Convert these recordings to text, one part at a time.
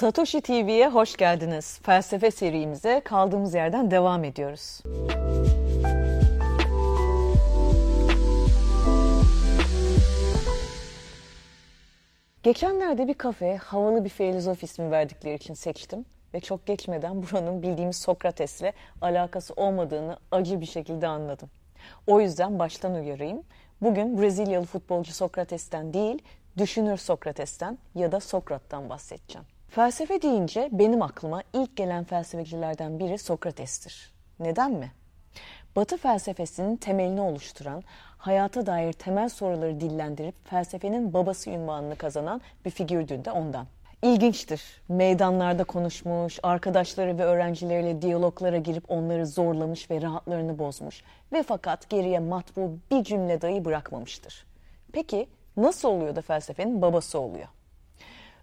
Satoshi TV'ye hoş geldiniz. Felsefe serimize kaldığımız yerden devam ediyoruz. Geçenlerde bir kafe havalı bir filozof ismi verdikleri için seçtim ve çok geçmeden buranın bildiğimiz Sokrates'le alakası olmadığını acı bir şekilde anladım. O yüzden baştan uyarayım. Bugün Brezilyalı futbolcu Sokrates'ten değil, düşünür Sokrates'ten ya da Sokrat'tan bahsedeceğim. Felsefe deyince benim aklıma ilk gelen felsefecilerden biri Sokrates'tir. Neden mi? Batı felsefesinin temelini oluşturan, hayata dair temel soruları dillendirip felsefenin babası ünvanını kazanan bir figürdü de ondan. İlginçtir. Meydanlarda konuşmuş, arkadaşları ve öğrencileriyle diyaloglara girip onları zorlamış ve rahatlarını bozmuş ve fakat geriye matbu bir cümle dahi bırakmamıştır. Peki nasıl oluyor da felsefenin babası oluyor?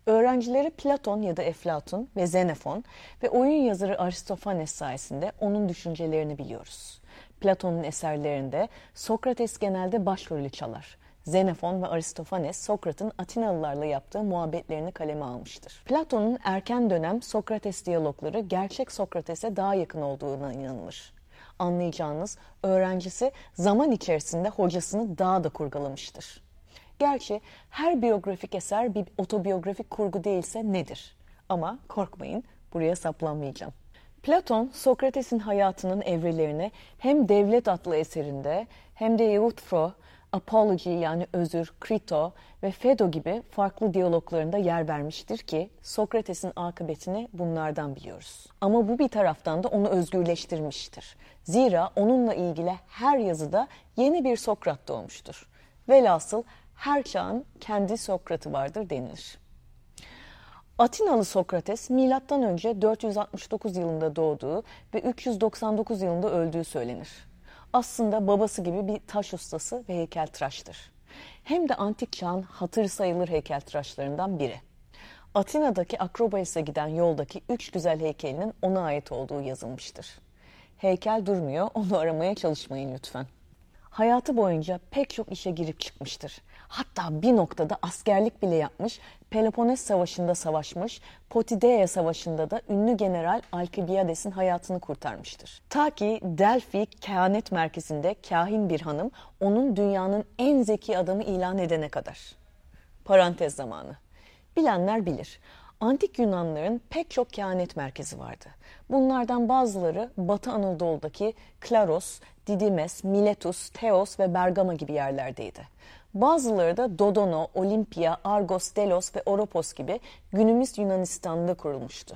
Öğrencileri Platon ya da Eflatun ve Xenofon ve oyun yazarı Aristofanes sayesinde onun düşüncelerini biliyoruz. Platon'un eserlerinde Sokrates genelde başrolü çalar. Xenofon ve Aristofanes Sokrat'ın Atinalılarla yaptığı muhabbetlerini kaleme almıştır. Platon'un erken dönem Sokrates diyalogları gerçek Sokrates'e daha yakın olduğuna inanılır. Anlayacağınız öğrencisi zaman içerisinde hocasını daha da kurgalamıştır. Gerçi her biyografik eser bir otobiyografik kurgu değilse nedir? Ama korkmayın buraya saplanmayacağım. Platon, Sokrates'in hayatının evrelerine hem Devlet adlı eserinde hem de Euthyphro, Apology yani özür, Krito ve Phaedo gibi farklı diyaloglarında yer vermiştir ki Sokrates'in akıbetini bunlardan biliyoruz. Ama bu bir taraftan da onu özgürleştirmiştir. Zira onunla ilgili her yazıda yeni bir Sokrat doğmuştur. Velhasıl her çağın kendi Sokrat'ı vardır denilir. Atinalı Sokrates milattan önce 469 yılında doğduğu ve 399 yılında öldüğü söylenir. Aslında babası gibi bir taş ustası ve heykeltıraştır. Hem de antik çağın hatır sayılır heykeltıraşlarından biri. Atina'daki Akropolis'e giden yoldaki üç güzel heykelinin ona ait olduğu yazılmıştır. Heykel durmuyor, onu aramaya çalışmayın lütfen. Hayatı boyunca pek çok işe girip çıkmıştır. Hatta bir noktada askerlik bile yapmış, Peloponnes Savaşı'nda savaşmış, Potidaea Savaşı'nda da ünlü general Alkibiades'in hayatını kurtarmıştır. Ta ki Delphi kehanet merkezinde kahin bir hanım onun dünyanın en zeki adamı ilan edene kadar. Parantez zamanı. Bilenler bilir. Antik Yunanların pek çok kehanet merkezi vardı. Bunlardan bazıları Batı Anadolu'daki Klaros, Didimes, Miletus, Teos ve Bergama gibi yerlerdeydi. Bazıları da Dodono, Olimpia, Argos, Delos ve Oropos gibi günümüz Yunanistan'da kurulmuştu.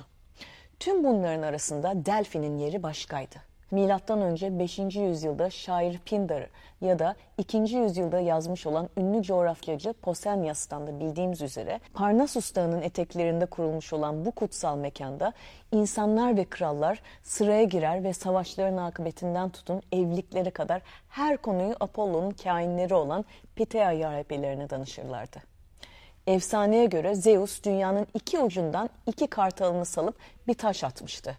Tüm bunların arasında Delphi'nin yeri başkaydı. Milattan önce 5. yüzyılda şair Pindar ya da 2. yüzyılda yazmış olan ünlü coğrafyacı Posenias'tan da bildiğimiz üzere Parnassus Dağı'nın eteklerinde kurulmuş olan bu kutsal mekanda insanlar ve krallar sıraya girer ve savaşların akıbetinden tutun evliliklere kadar her konuyu Apollo'nun kainleri olan Pitea rahibelerine danışırlardı. Efsaneye göre Zeus dünyanın iki ucundan iki kartalını salıp bir taş atmıştı.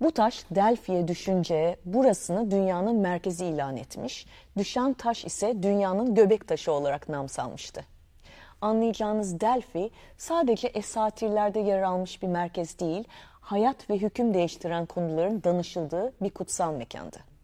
Bu taş Delphi'ye düşünce burasını dünyanın merkezi ilan etmiş, düşen taş ise dünyanın göbek taşı olarak nam salmıştı. Anlayacağınız Delphi sadece esatirlerde yer almış bir merkez değil, hayat ve hüküm değiştiren konuların danışıldığı bir kutsal mekandı.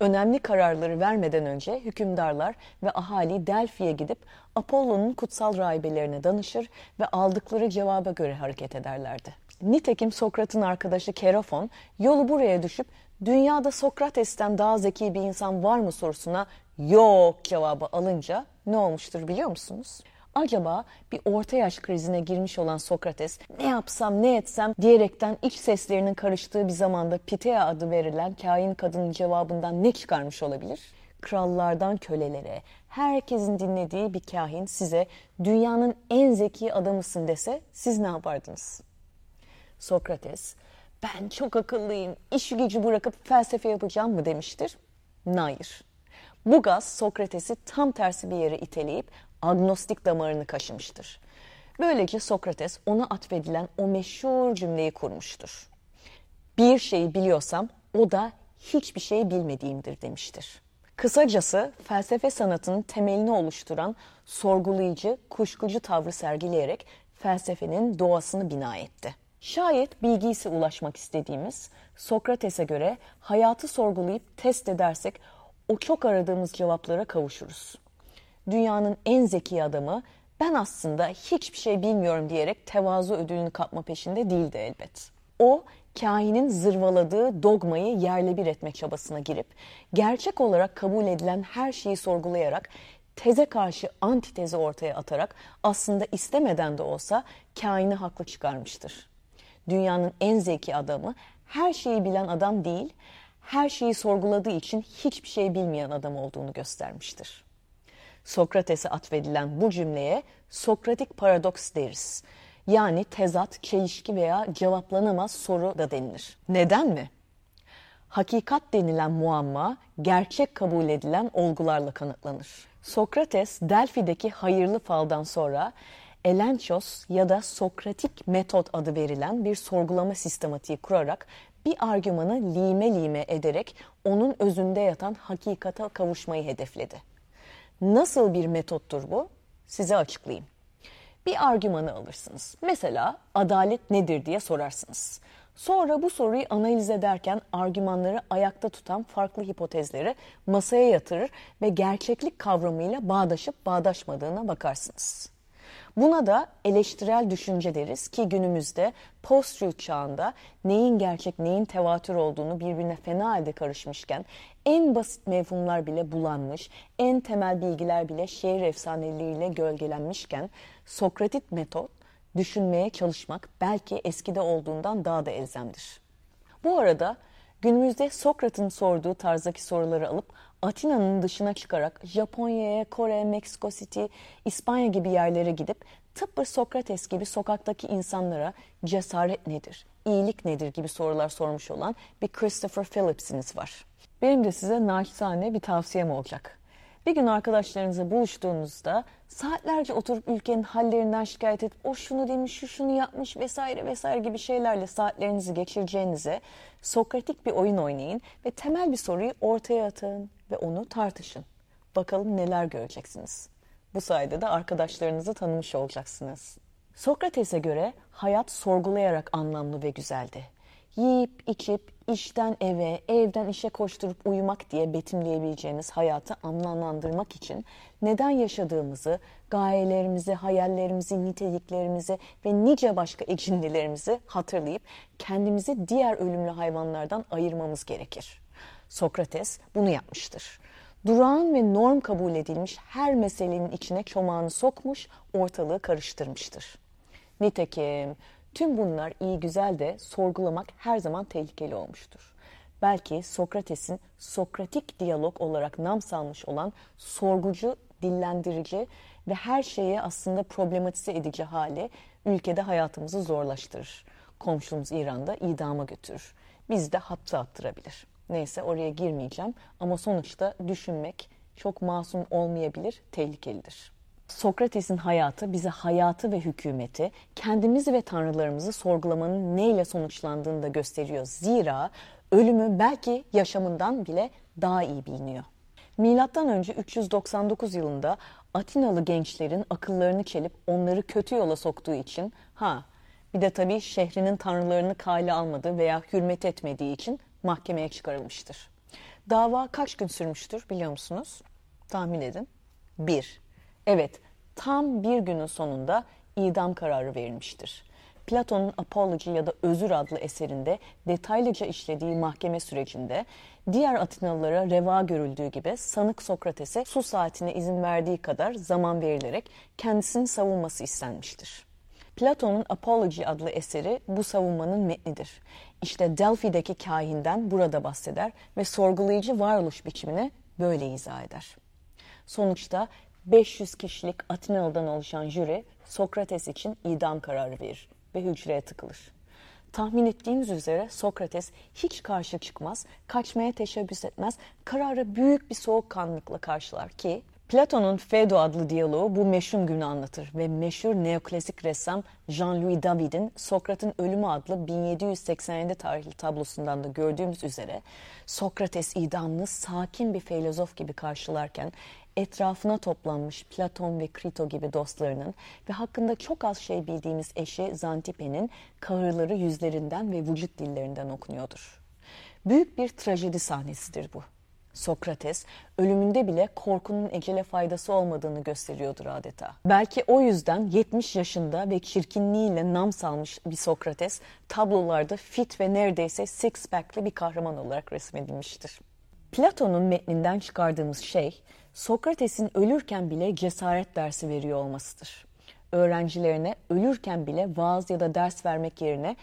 Önemli kararları vermeden önce hükümdarlar ve ahali Delphi'ye gidip Apollo'nun kutsal rahibelerine danışır ve aldıkları cevaba göre hareket ederlerdi. Nitekim Sokrat'ın arkadaşı Kerafon yolu buraya düşüp dünyada Sokrates'ten daha zeki bir insan var mı sorusuna yok cevabı alınca ne olmuştur biliyor musunuz? Acaba bir orta yaş krizine girmiş olan Sokrates ne yapsam ne etsem diyerekten iç seslerinin karıştığı bir zamanda Pitea adı verilen kain kadının cevabından ne çıkarmış olabilir? Krallardan kölelere, herkesin dinlediği bir kahin size dünyanın en zeki adamısın dese siz ne yapardınız? Sokrates, ben çok akıllıyım, iş gücü bırakıp felsefe yapacağım mı demiştir? Hayır. Bu gaz Sokrates'i tam tersi bir yere iteleyip agnostik damarını kaşımıştır. Böylece Sokrates ona atfedilen o meşhur cümleyi kurmuştur. Bir şeyi biliyorsam o da hiçbir şey bilmediğimdir demiştir. Kısacası felsefe sanatının temelini oluşturan sorgulayıcı, kuşkucu tavrı sergileyerek felsefenin doğasını bina etti. Şayet bilgisi ulaşmak istediğimiz Sokrates'e göre hayatı sorgulayıp test edersek o çok aradığımız cevaplara kavuşuruz. Dünyanın en zeki adamı ben aslında hiçbir şey bilmiyorum diyerek tevazu ödülünü kapma peşinde değildi elbet. O kahinin zırvaladığı dogmayı yerle bir etme çabasına girip gerçek olarak kabul edilen her şeyi sorgulayarak teze karşı antitezi ortaya atarak aslında istemeden de olsa kaini haklı çıkarmıştır. Dünyanın en zeki adamı her şeyi bilen adam değil, her şeyi sorguladığı için hiçbir şey bilmeyen adam olduğunu göstermiştir. Sokrates'e atfedilen bu cümleye Sokratik paradoks deriz. Yani tezat, çelişki veya cevaplanamaz soru da denilir. Neden mi? Hakikat denilen muamma gerçek kabul edilen olgularla kanıtlanır. Sokrates Delfi'deki hayırlı faldan sonra Elenchos ya da Sokratik metot adı verilen bir sorgulama sistematiği kurarak bir argümanı lime lime ederek onun özünde yatan hakikata kavuşmayı hedefledi. Nasıl bir metottur bu? Size açıklayayım. Bir argümanı alırsınız. Mesela adalet nedir diye sorarsınız. Sonra bu soruyu analiz ederken argümanları ayakta tutan farklı hipotezleri masaya yatırır ve gerçeklik kavramıyla bağdaşıp bağdaşmadığına bakarsınız. Buna da eleştirel düşünce deriz ki günümüzde post-truth çağında neyin gerçek neyin tevatür olduğunu birbirine fena halde karışmışken en basit mevhumlar bile bulanmış, en temel bilgiler bile şehir efsaneleriyle gölgelenmişken Sokratik metot düşünmeye çalışmak belki eskide olduğundan daha da elzemdir. Bu arada günümüzde Sokrat'ın sorduğu tarzdaki soruları alıp Atina'nın dışına çıkarak Japonya'ya, Kore, Meksiko City, İspanya gibi yerlere gidip tıpkı Sokrates gibi sokaktaki insanlara cesaret nedir, iyilik nedir gibi sorular sormuş olan bir Christopher Phillips'iniz var. Benim de size naçizane bir tavsiyem olacak. Bir gün arkadaşlarınızla buluştuğunuzda saatlerce oturup ülkenin hallerinden şikayet edip o şunu demiş, şu şunu yapmış vesaire vesaire gibi şeylerle saatlerinizi geçireceğinize Sokratik bir oyun oynayın ve temel bir soruyu ortaya atın ve onu tartışın. Bakalım neler göreceksiniz. Bu sayede de arkadaşlarınızı tanımış olacaksınız. Sokrates'e göre hayat sorgulayarak anlamlı ve güzeldi. Yiyip içip işten eve, evden işe koşturup uyumak diye betimleyebileceğimiz hayatı anlamlandırmak için neden yaşadığımızı, gayelerimizi, hayallerimizi, niteliklerimizi ve nice başka ecinlilerimizi hatırlayıp kendimizi diğer ölümlü hayvanlardan ayırmamız gerekir. Sokrates bunu yapmıştır. Durağan ve norm kabul edilmiş her meselenin içine çomağını sokmuş, ortalığı karıştırmıştır. Nitekim tüm bunlar iyi güzel de sorgulamak her zaman tehlikeli olmuştur. Belki Sokrates'in Sokratik diyalog olarak nam salmış olan sorgucu, dillendirici ve her şeye aslında problematize edici hali ülkede hayatımızı zorlaştırır. Komşumuz İran'da idama götürür. Biz de hapse attırabilir. Neyse oraya girmeyeceğim ama sonuçta düşünmek çok masum olmayabilir, tehlikelidir. Sokrates'in hayatı bize hayatı ve hükümeti, kendimizi ve tanrılarımızı sorgulamanın neyle sonuçlandığını da gösteriyor. Zira ölümü belki yaşamından bile daha iyi biliniyor. Milattan önce 399 yılında Atinalı gençlerin akıllarını çelip onları kötü yola soktuğu için ha bir de tabii şehrinin tanrılarını kale almadığı veya hürmet etmediği için mahkemeye çıkarılmıştır. Dava kaç gün sürmüştür biliyor musunuz? Tahmin edin. Bir. Evet, tam bir günün sonunda idam kararı verilmiştir. Platon'un Apology ya da Özür adlı eserinde detaylıca işlediği mahkeme sürecinde diğer Atinalılara reva görüldüğü gibi sanık Sokrates'e su saatine izin verdiği kadar zaman verilerek kendisini savunması istenmiştir. Platon'un Apology adlı eseri bu savunmanın metnidir. İşte Delphi'deki kahinden burada bahseder ve sorgulayıcı varoluş biçimini böyle izah eder. Sonuçta 500 kişilik Atinalı'dan oluşan jüri Sokrates için idam kararı verir ve hücreye tıkılır. Tahmin ettiğiniz üzere Sokrates hiç karşı çıkmaz, kaçmaya teşebbüs etmez, kararı büyük bir soğukkanlılıkla karşılar ki Platon'un Phaedo adlı diyaloğu bu meşhur günü anlatır ve meşhur neoklasik ressam Jean-Louis David'in Sokrat'ın Ölümü adlı 1787 tarihli tablosundan da gördüğümüz üzere Sokrates idamını sakin bir filozof gibi karşılarken etrafına toplanmış Platon ve Krito gibi dostlarının ve hakkında çok az şey bildiğimiz eşi Zantipe'nin kahırları yüzlerinden ve vücut dillerinden okunuyordur. Büyük bir trajedi sahnesidir bu. Sokrates ölümünde bile korkunun ecele faydası olmadığını gösteriyordur adeta. Belki o yüzden 70 yaşında ve çirkinliğiyle nam salmış bir Sokrates tablolarda fit ve neredeyse six pack'li bir kahraman olarak resmedilmiştir. Platon'un metninden çıkardığımız şey Sokrates'in ölürken bile cesaret dersi veriyor olmasıdır. Öğrencilerine ölürken bile vaaz ya da ders vermek yerine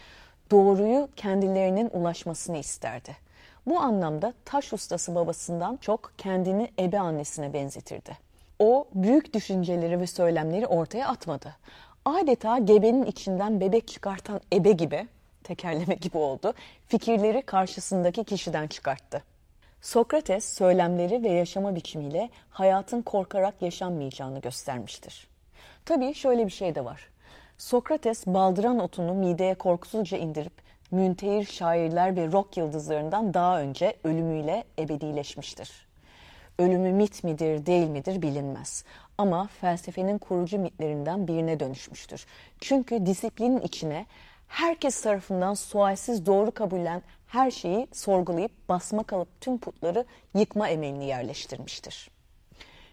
doğruyu kendilerinin ulaşmasını isterdi. Bu anlamda taş ustası babasından çok kendini ebe annesine benzetirdi. O büyük düşünceleri ve söylemleri ortaya atmadı. Adeta gebenin içinden bebek çıkartan ebe gibi, tekerleme gibi oldu, fikirleri karşısındaki kişiden çıkarttı. Sokrates söylemleri ve yaşama biçimiyle hayatın korkarak yaşanmayacağını göstermiştir. Tabii şöyle bir şey de var. Sokrates baldıran otunu mideye korkusuzca indirip müntehir şairler ve rock yıldızlarından daha önce ölümüyle ebedileşmiştir. Ölümü mit midir değil midir bilinmez ama felsefenin kurucu mitlerinden birine dönüşmüştür. Çünkü disiplinin içine herkes tarafından sualsiz doğru kabulen her şeyi sorgulayıp basma kalıp tüm putları yıkma emelini yerleştirmiştir.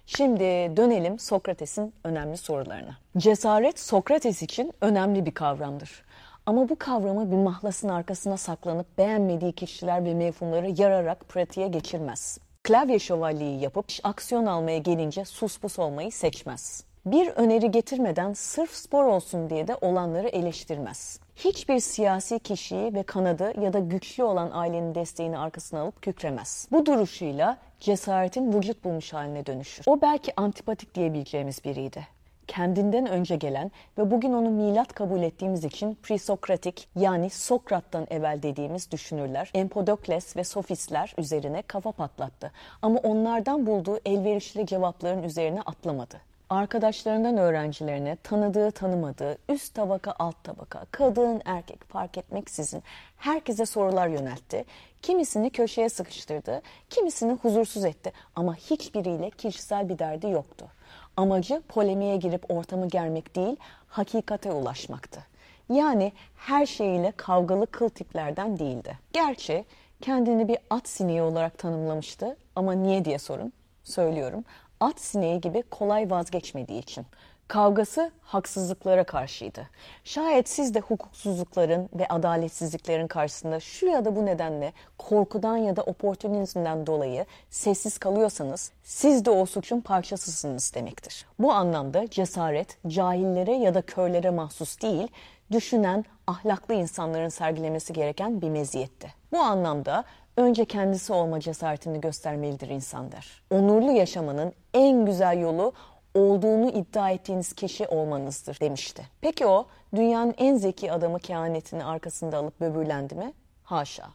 Şimdi dönelim Sokrates'in önemli sorularına. Cesaret Sokrates için önemli bir kavramdır. Ama bu kavramı bir mahlasın arkasına saklanıp beğenmediği kişiler ve mevhumları yararak pratiğe geçirmez. Klavye şövalyeyi yapıp aksiyon almaya gelince sus pus olmayı seçmez. Bir öneri getirmeden sırf spor olsun diye de olanları eleştirmez. Hiçbir siyasi kişiyi ve kanadı ya da güçlü olan ailenin desteğini arkasına alıp kükremez. Bu duruşuyla cesaretin vücut bulmuş haline dönüşür. O belki antipatik diyebileceğimiz biriydi kendinden önce gelen ve bugün onu milat kabul ettiğimiz için presokratik yani Sokrat'tan evvel dediğimiz düşünürler Empedokles ve sofistler üzerine kafa patlattı. Ama onlardan bulduğu elverişli cevapların üzerine atlamadı arkadaşlarından öğrencilerine tanıdığı tanımadığı üst tabaka alt tabaka kadın erkek fark etmeksizin herkese sorular yöneltti. Kimisini köşeye sıkıştırdı, kimisini huzursuz etti ama hiçbiriyle kişisel bir derdi yoktu. Amacı polemiğe girip ortamı germek değil, hakikate ulaşmaktı. Yani her şeyiyle kavgalı kıl tiplerden değildi. Gerçi kendini bir at sineği olarak tanımlamıştı ama niye diye sorun. Söylüyorum at sineği gibi kolay vazgeçmediği için. Kavgası haksızlıklara karşıydı. Şayet siz de hukuksuzlukların ve adaletsizliklerin karşısında şu ya da bu nedenle korkudan ya da oportunizmden dolayı sessiz kalıyorsanız siz de o suçun parçasısınız demektir. Bu anlamda cesaret cahillere ya da körlere mahsus değil, düşünen, ahlaklı insanların sergilemesi gereken bir meziyetti. Bu anlamda önce kendisi olma cesaretini göstermelidir insanlar. Onurlu yaşamanın en güzel yolu olduğunu iddia ettiğiniz kişi olmanızdır demişti. Peki o dünyanın en zeki adamı kehanetini arkasında alıp böbürlendi mi? Haşa.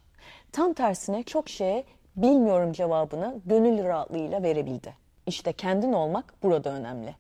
Tam tersine çok şeye bilmiyorum cevabını gönül rahatlığıyla verebildi. İşte kendin olmak burada önemli.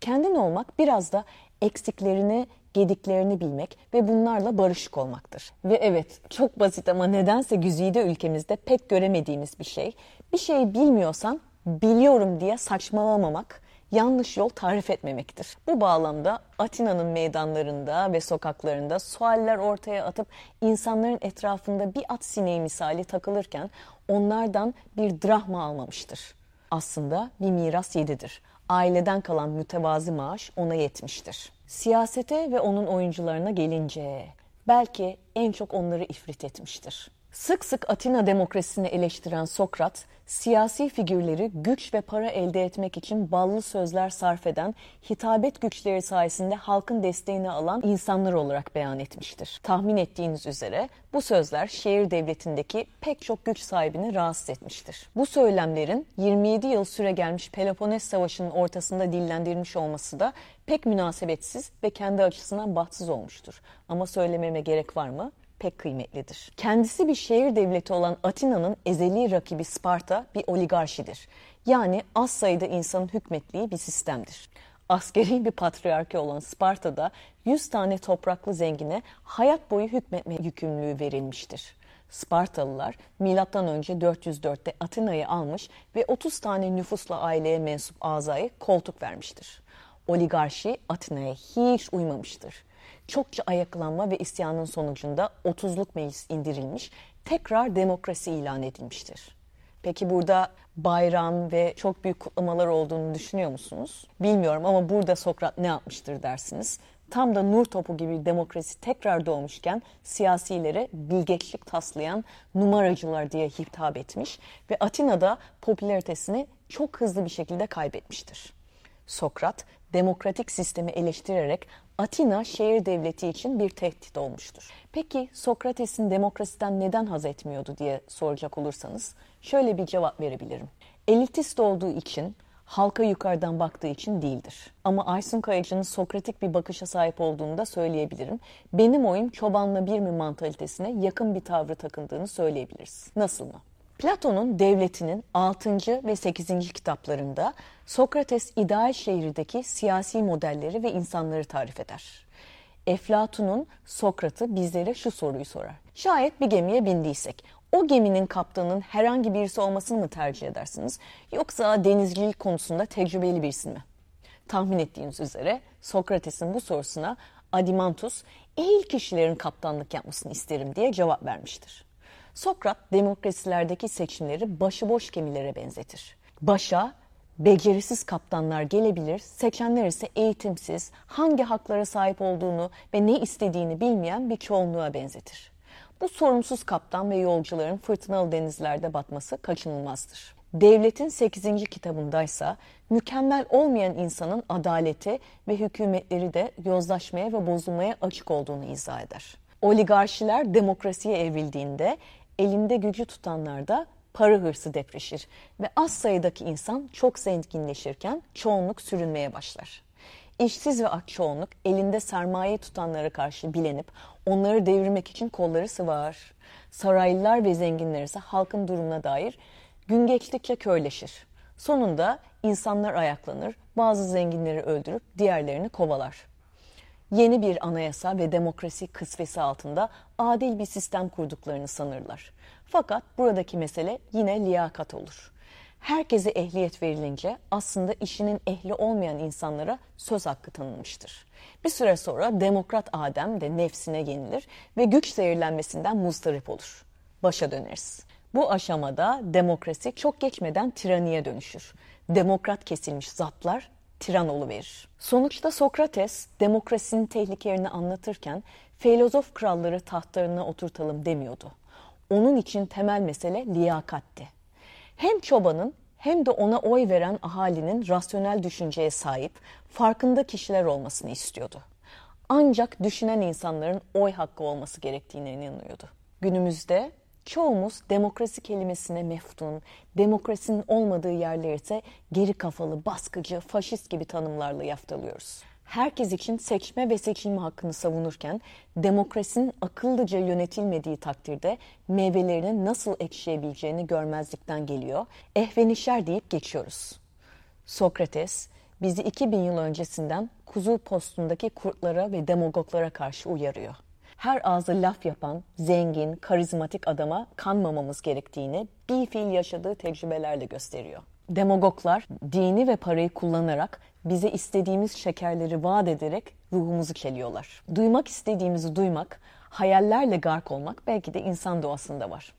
Kendin olmak biraz da eksiklerini gediklerini bilmek ve bunlarla barışık olmaktır. Ve evet çok basit ama nedense güzide ülkemizde pek göremediğimiz bir şey. Bir şeyi bilmiyorsan biliyorum diye saçmalamamak, yanlış yol tarif etmemektir. Bu bağlamda Atina'nın meydanlarında ve sokaklarında sualler ortaya atıp insanların etrafında bir at sineği misali takılırken onlardan bir drahma almamıştır. Aslında bir miras yedidir. Aileden kalan mütevazi maaş ona yetmiştir. Siyasete ve onun oyuncularına gelince belki en çok onları ifrit etmiştir. Sık sık Atina demokrasisini eleştiren Sokrat, siyasi figürleri güç ve para elde etmek için ballı sözler sarf eden, hitabet güçleri sayesinde halkın desteğini alan insanlar olarak beyan etmiştir. Tahmin ettiğiniz üzere bu sözler şehir devletindeki pek çok güç sahibini rahatsız etmiştir. Bu söylemlerin 27 yıl süre gelmiş Peloponnes Savaşı'nın ortasında dillendirilmiş olması da pek münasebetsiz ve kendi açısından bahtsız olmuştur. Ama söylememe gerek var mı? Pek kıymetlidir. Kendisi bir şehir devleti olan Atina'nın ezeli rakibi Sparta bir oligarşidir. Yani az sayıda insanın hükmettiği bir sistemdir. Askeri bir patriarki olan Sparta'da 100 tane topraklı zengine hayat boyu hükmetme yükümlülüğü verilmiştir. Spartalılar M.Ö. 404'te Atina'yı almış ve 30 tane nüfusla aileye mensup azayı koltuk vermiştir. Oligarşi Atina'ya hiç uymamıştır. Çokça ayaklanma ve isyanın sonucunda 30'luk meclis indirilmiş, tekrar demokrasi ilan edilmiştir. Peki burada bayram ve çok büyük kutlamalar olduğunu düşünüyor musunuz? Bilmiyorum ama burada Sokrat ne yapmıştır dersiniz. Tam da nur topu gibi demokrasi tekrar doğmuşken siyasilere bilgeçlik taslayan numaracılar diye hitap etmiş ve Atina'da popülaritesini çok hızlı bir şekilde kaybetmiştir. Sokrat demokratik sistemi eleştirerek Atina şehir devleti için bir tehdit olmuştur. Peki Sokrates'in demokrasiden neden haz etmiyordu diye soracak olursanız şöyle bir cevap verebilirim. Elitist olduğu için, halka yukarıdan baktığı için değildir. Ama Aysun Kayacı'nın Sokratik bir bakışa sahip olduğunu da söyleyebilirim. Benim oyum çobanla bir mi mantalitesine yakın bir tavrı takındığını söyleyebiliriz. Nasıl mı? Platon'un Devleti'nin 6. ve 8. kitaplarında Sokrates ideal şehirdeki siyasi modelleri ve insanları tarif eder. Eflatun'un Sokrat'ı bizlere şu soruyu sorar. Şayet bir gemiye bindiysek o geminin kaptanının herhangi birisi olmasını mı tercih edersiniz yoksa denizcilik konusunda tecrübeli birisi mi? Tahmin ettiğiniz üzere Sokrates'in bu sorusuna Adimantus ehil kişilerin kaptanlık yapmasını isterim diye cevap vermiştir. Sokrat demokrasilerdeki seçimleri başıboş gemilere benzetir. Başa becerisiz kaptanlar gelebilir, seçenler ise eğitimsiz, hangi haklara sahip olduğunu ve ne istediğini bilmeyen bir çoğunluğa benzetir. Bu sorumsuz kaptan ve yolcuların fırtınalı denizlerde batması kaçınılmazdır. Devletin 8. kitabındaysa mükemmel olmayan insanın adaleti ve hükümetleri de yozlaşmaya ve bozulmaya açık olduğunu izah eder. Oligarşiler demokrasiye evrildiğinde elinde gücü tutanlar da para hırsı depreşir ve az sayıdaki insan çok zenginleşirken çoğunluk sürünmeye başlar. İşsiz ve aç çoğunluk elinde sermaye tutanlara karşı bilenip onları devirmek için kolları sıvar. Saraylılar ve zenginler ise halkın durumuna dair gün geçtikçe körleşir. Sonunda insanlar ayaklanır, bazı zenginleri öldürüp diğerlerini kovalar yeni bir anayasa ve demokrasi kısvesi altında adil bir sistem kurduklarını sanırlar. Fakat buradaki mesele yine liyakat olur. Herkese ehliyet verilince aslında işinin ehli olmayan insanlara söz hakkı tanınmıştır. Bir süre sonra demokrat Adem de nefsine yenilir ve güç zehirlenmesinden muzdarip olur. Başa döneriz. Bu aşamada demokrasi çok geçmeden tiraniye dönüşür. Demokrat kesilmiş zatlar tiran verir. Sonuçta Sokrates demokrasinin tehlikelerini anlatırken filozof kralları tahtlarına oturtalım demiyordu. Onun için temel mesele liyakatti. Hem çobanın hem de ona oy veren ahalinin rasyonel düşünceye sahip, farkında kişiler olmasını istiyordu. Ancak düşünen insanların oy hakkı olması gerektiğine inanıyordu. Günümüzde Çoğumuz demokrasi kelimesine meftun, demokrasinin olmadığı yerleri ise geri kafalı, baskıcı, faşist gibi tanımlarla yaftalıyoruz. Herkes için seçme ve seçilme hakkını savunurken demokrasinin akıllıca yönetilmediği takdirde meyvelerinin nasıl ekşiyebileceğini görmezlikten geliyor. Ehvenişer deyip geçiyoruz. Sokrates bizi 2000 yıl öncesinden kuzu postundaki kurtlara ve demagoglara karşı uyarıyor her ağzı laf yapan, zengin, karizmatik adama kanmamamız gerektiğini bir fiil yaşadığı tecrübelerle gösteriyor. Demagoglar dini ve parayı kullanarak bize istediğimiz şekerleri vaat ederek ruhumuzu çeliyorlar. Duymak istediğimizi duymak, hayallerle gark olmak belki de insan doğasında var.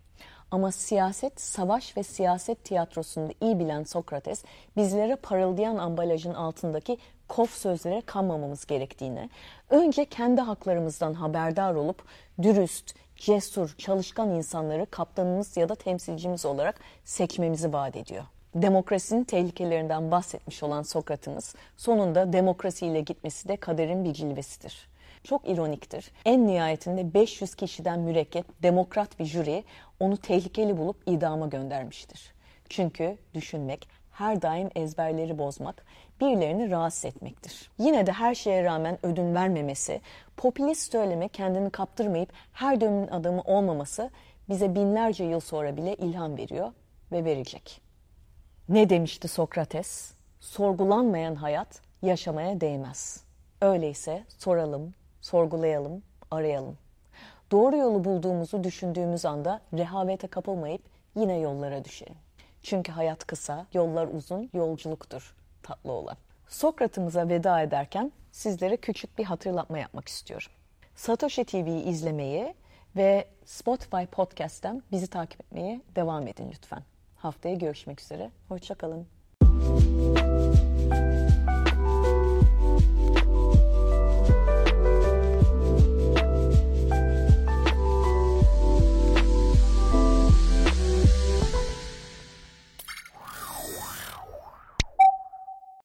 Ama siyaset, savaş ve siyaset tiyatrosunda iyi bilen Sokrates bizlere parıldayan ambalajın altındaki kof sözlere kanmamamız gerektiğini, önce kendi haklarımızdan haberdar olup dürüst, cesur, çalışkan insanları kaptanımız ya da temsilcimiz olarak seçmemizi vaat ediyor. Demokrasinin tehlikelerinden bahsetmiş olan Sokrat'ımız sonunda demokrasiyle gitmesi de kaderin bir cilvesidir. Çok ironiktir. En nihayetinde 500 kişiden mürekkep demokrat bir jüri onu tehlikeli bulup idama göndermiştir. Çünkü düşünmek, her daim ezberleri bozmak, birilerini rahatsız etmektir. Yine de her şeye rağmen ödün vermemesi, popülist söyleme kendini kaptırmayıp her dönemin adamı olmaması bize binlerce yıl sonra bile ilham veriyor ve verecek. Ne demişti Sokrates? Sorgulanmayan hayat yaşamaya değmez. Öyleyse soralım, sorgulayalım, arayalım. Doğru yolu bulduğumuzu düşündüğümüz anda rehavete kapılmayıp yine yollara düşelim. Çünkü hayat kısa, yollar uzun, yolculuktur tatlı olan. Sokrat'ımıza veda ederken sizlere küçük bir hatırlatma yapmak istiyorum. Satoshi TV'yi izlemeyi ve Spotify Podcast'ten bizi takip etmeye devam edin lütfen. Haftaya görüşmek üzere. Hoşçakalın.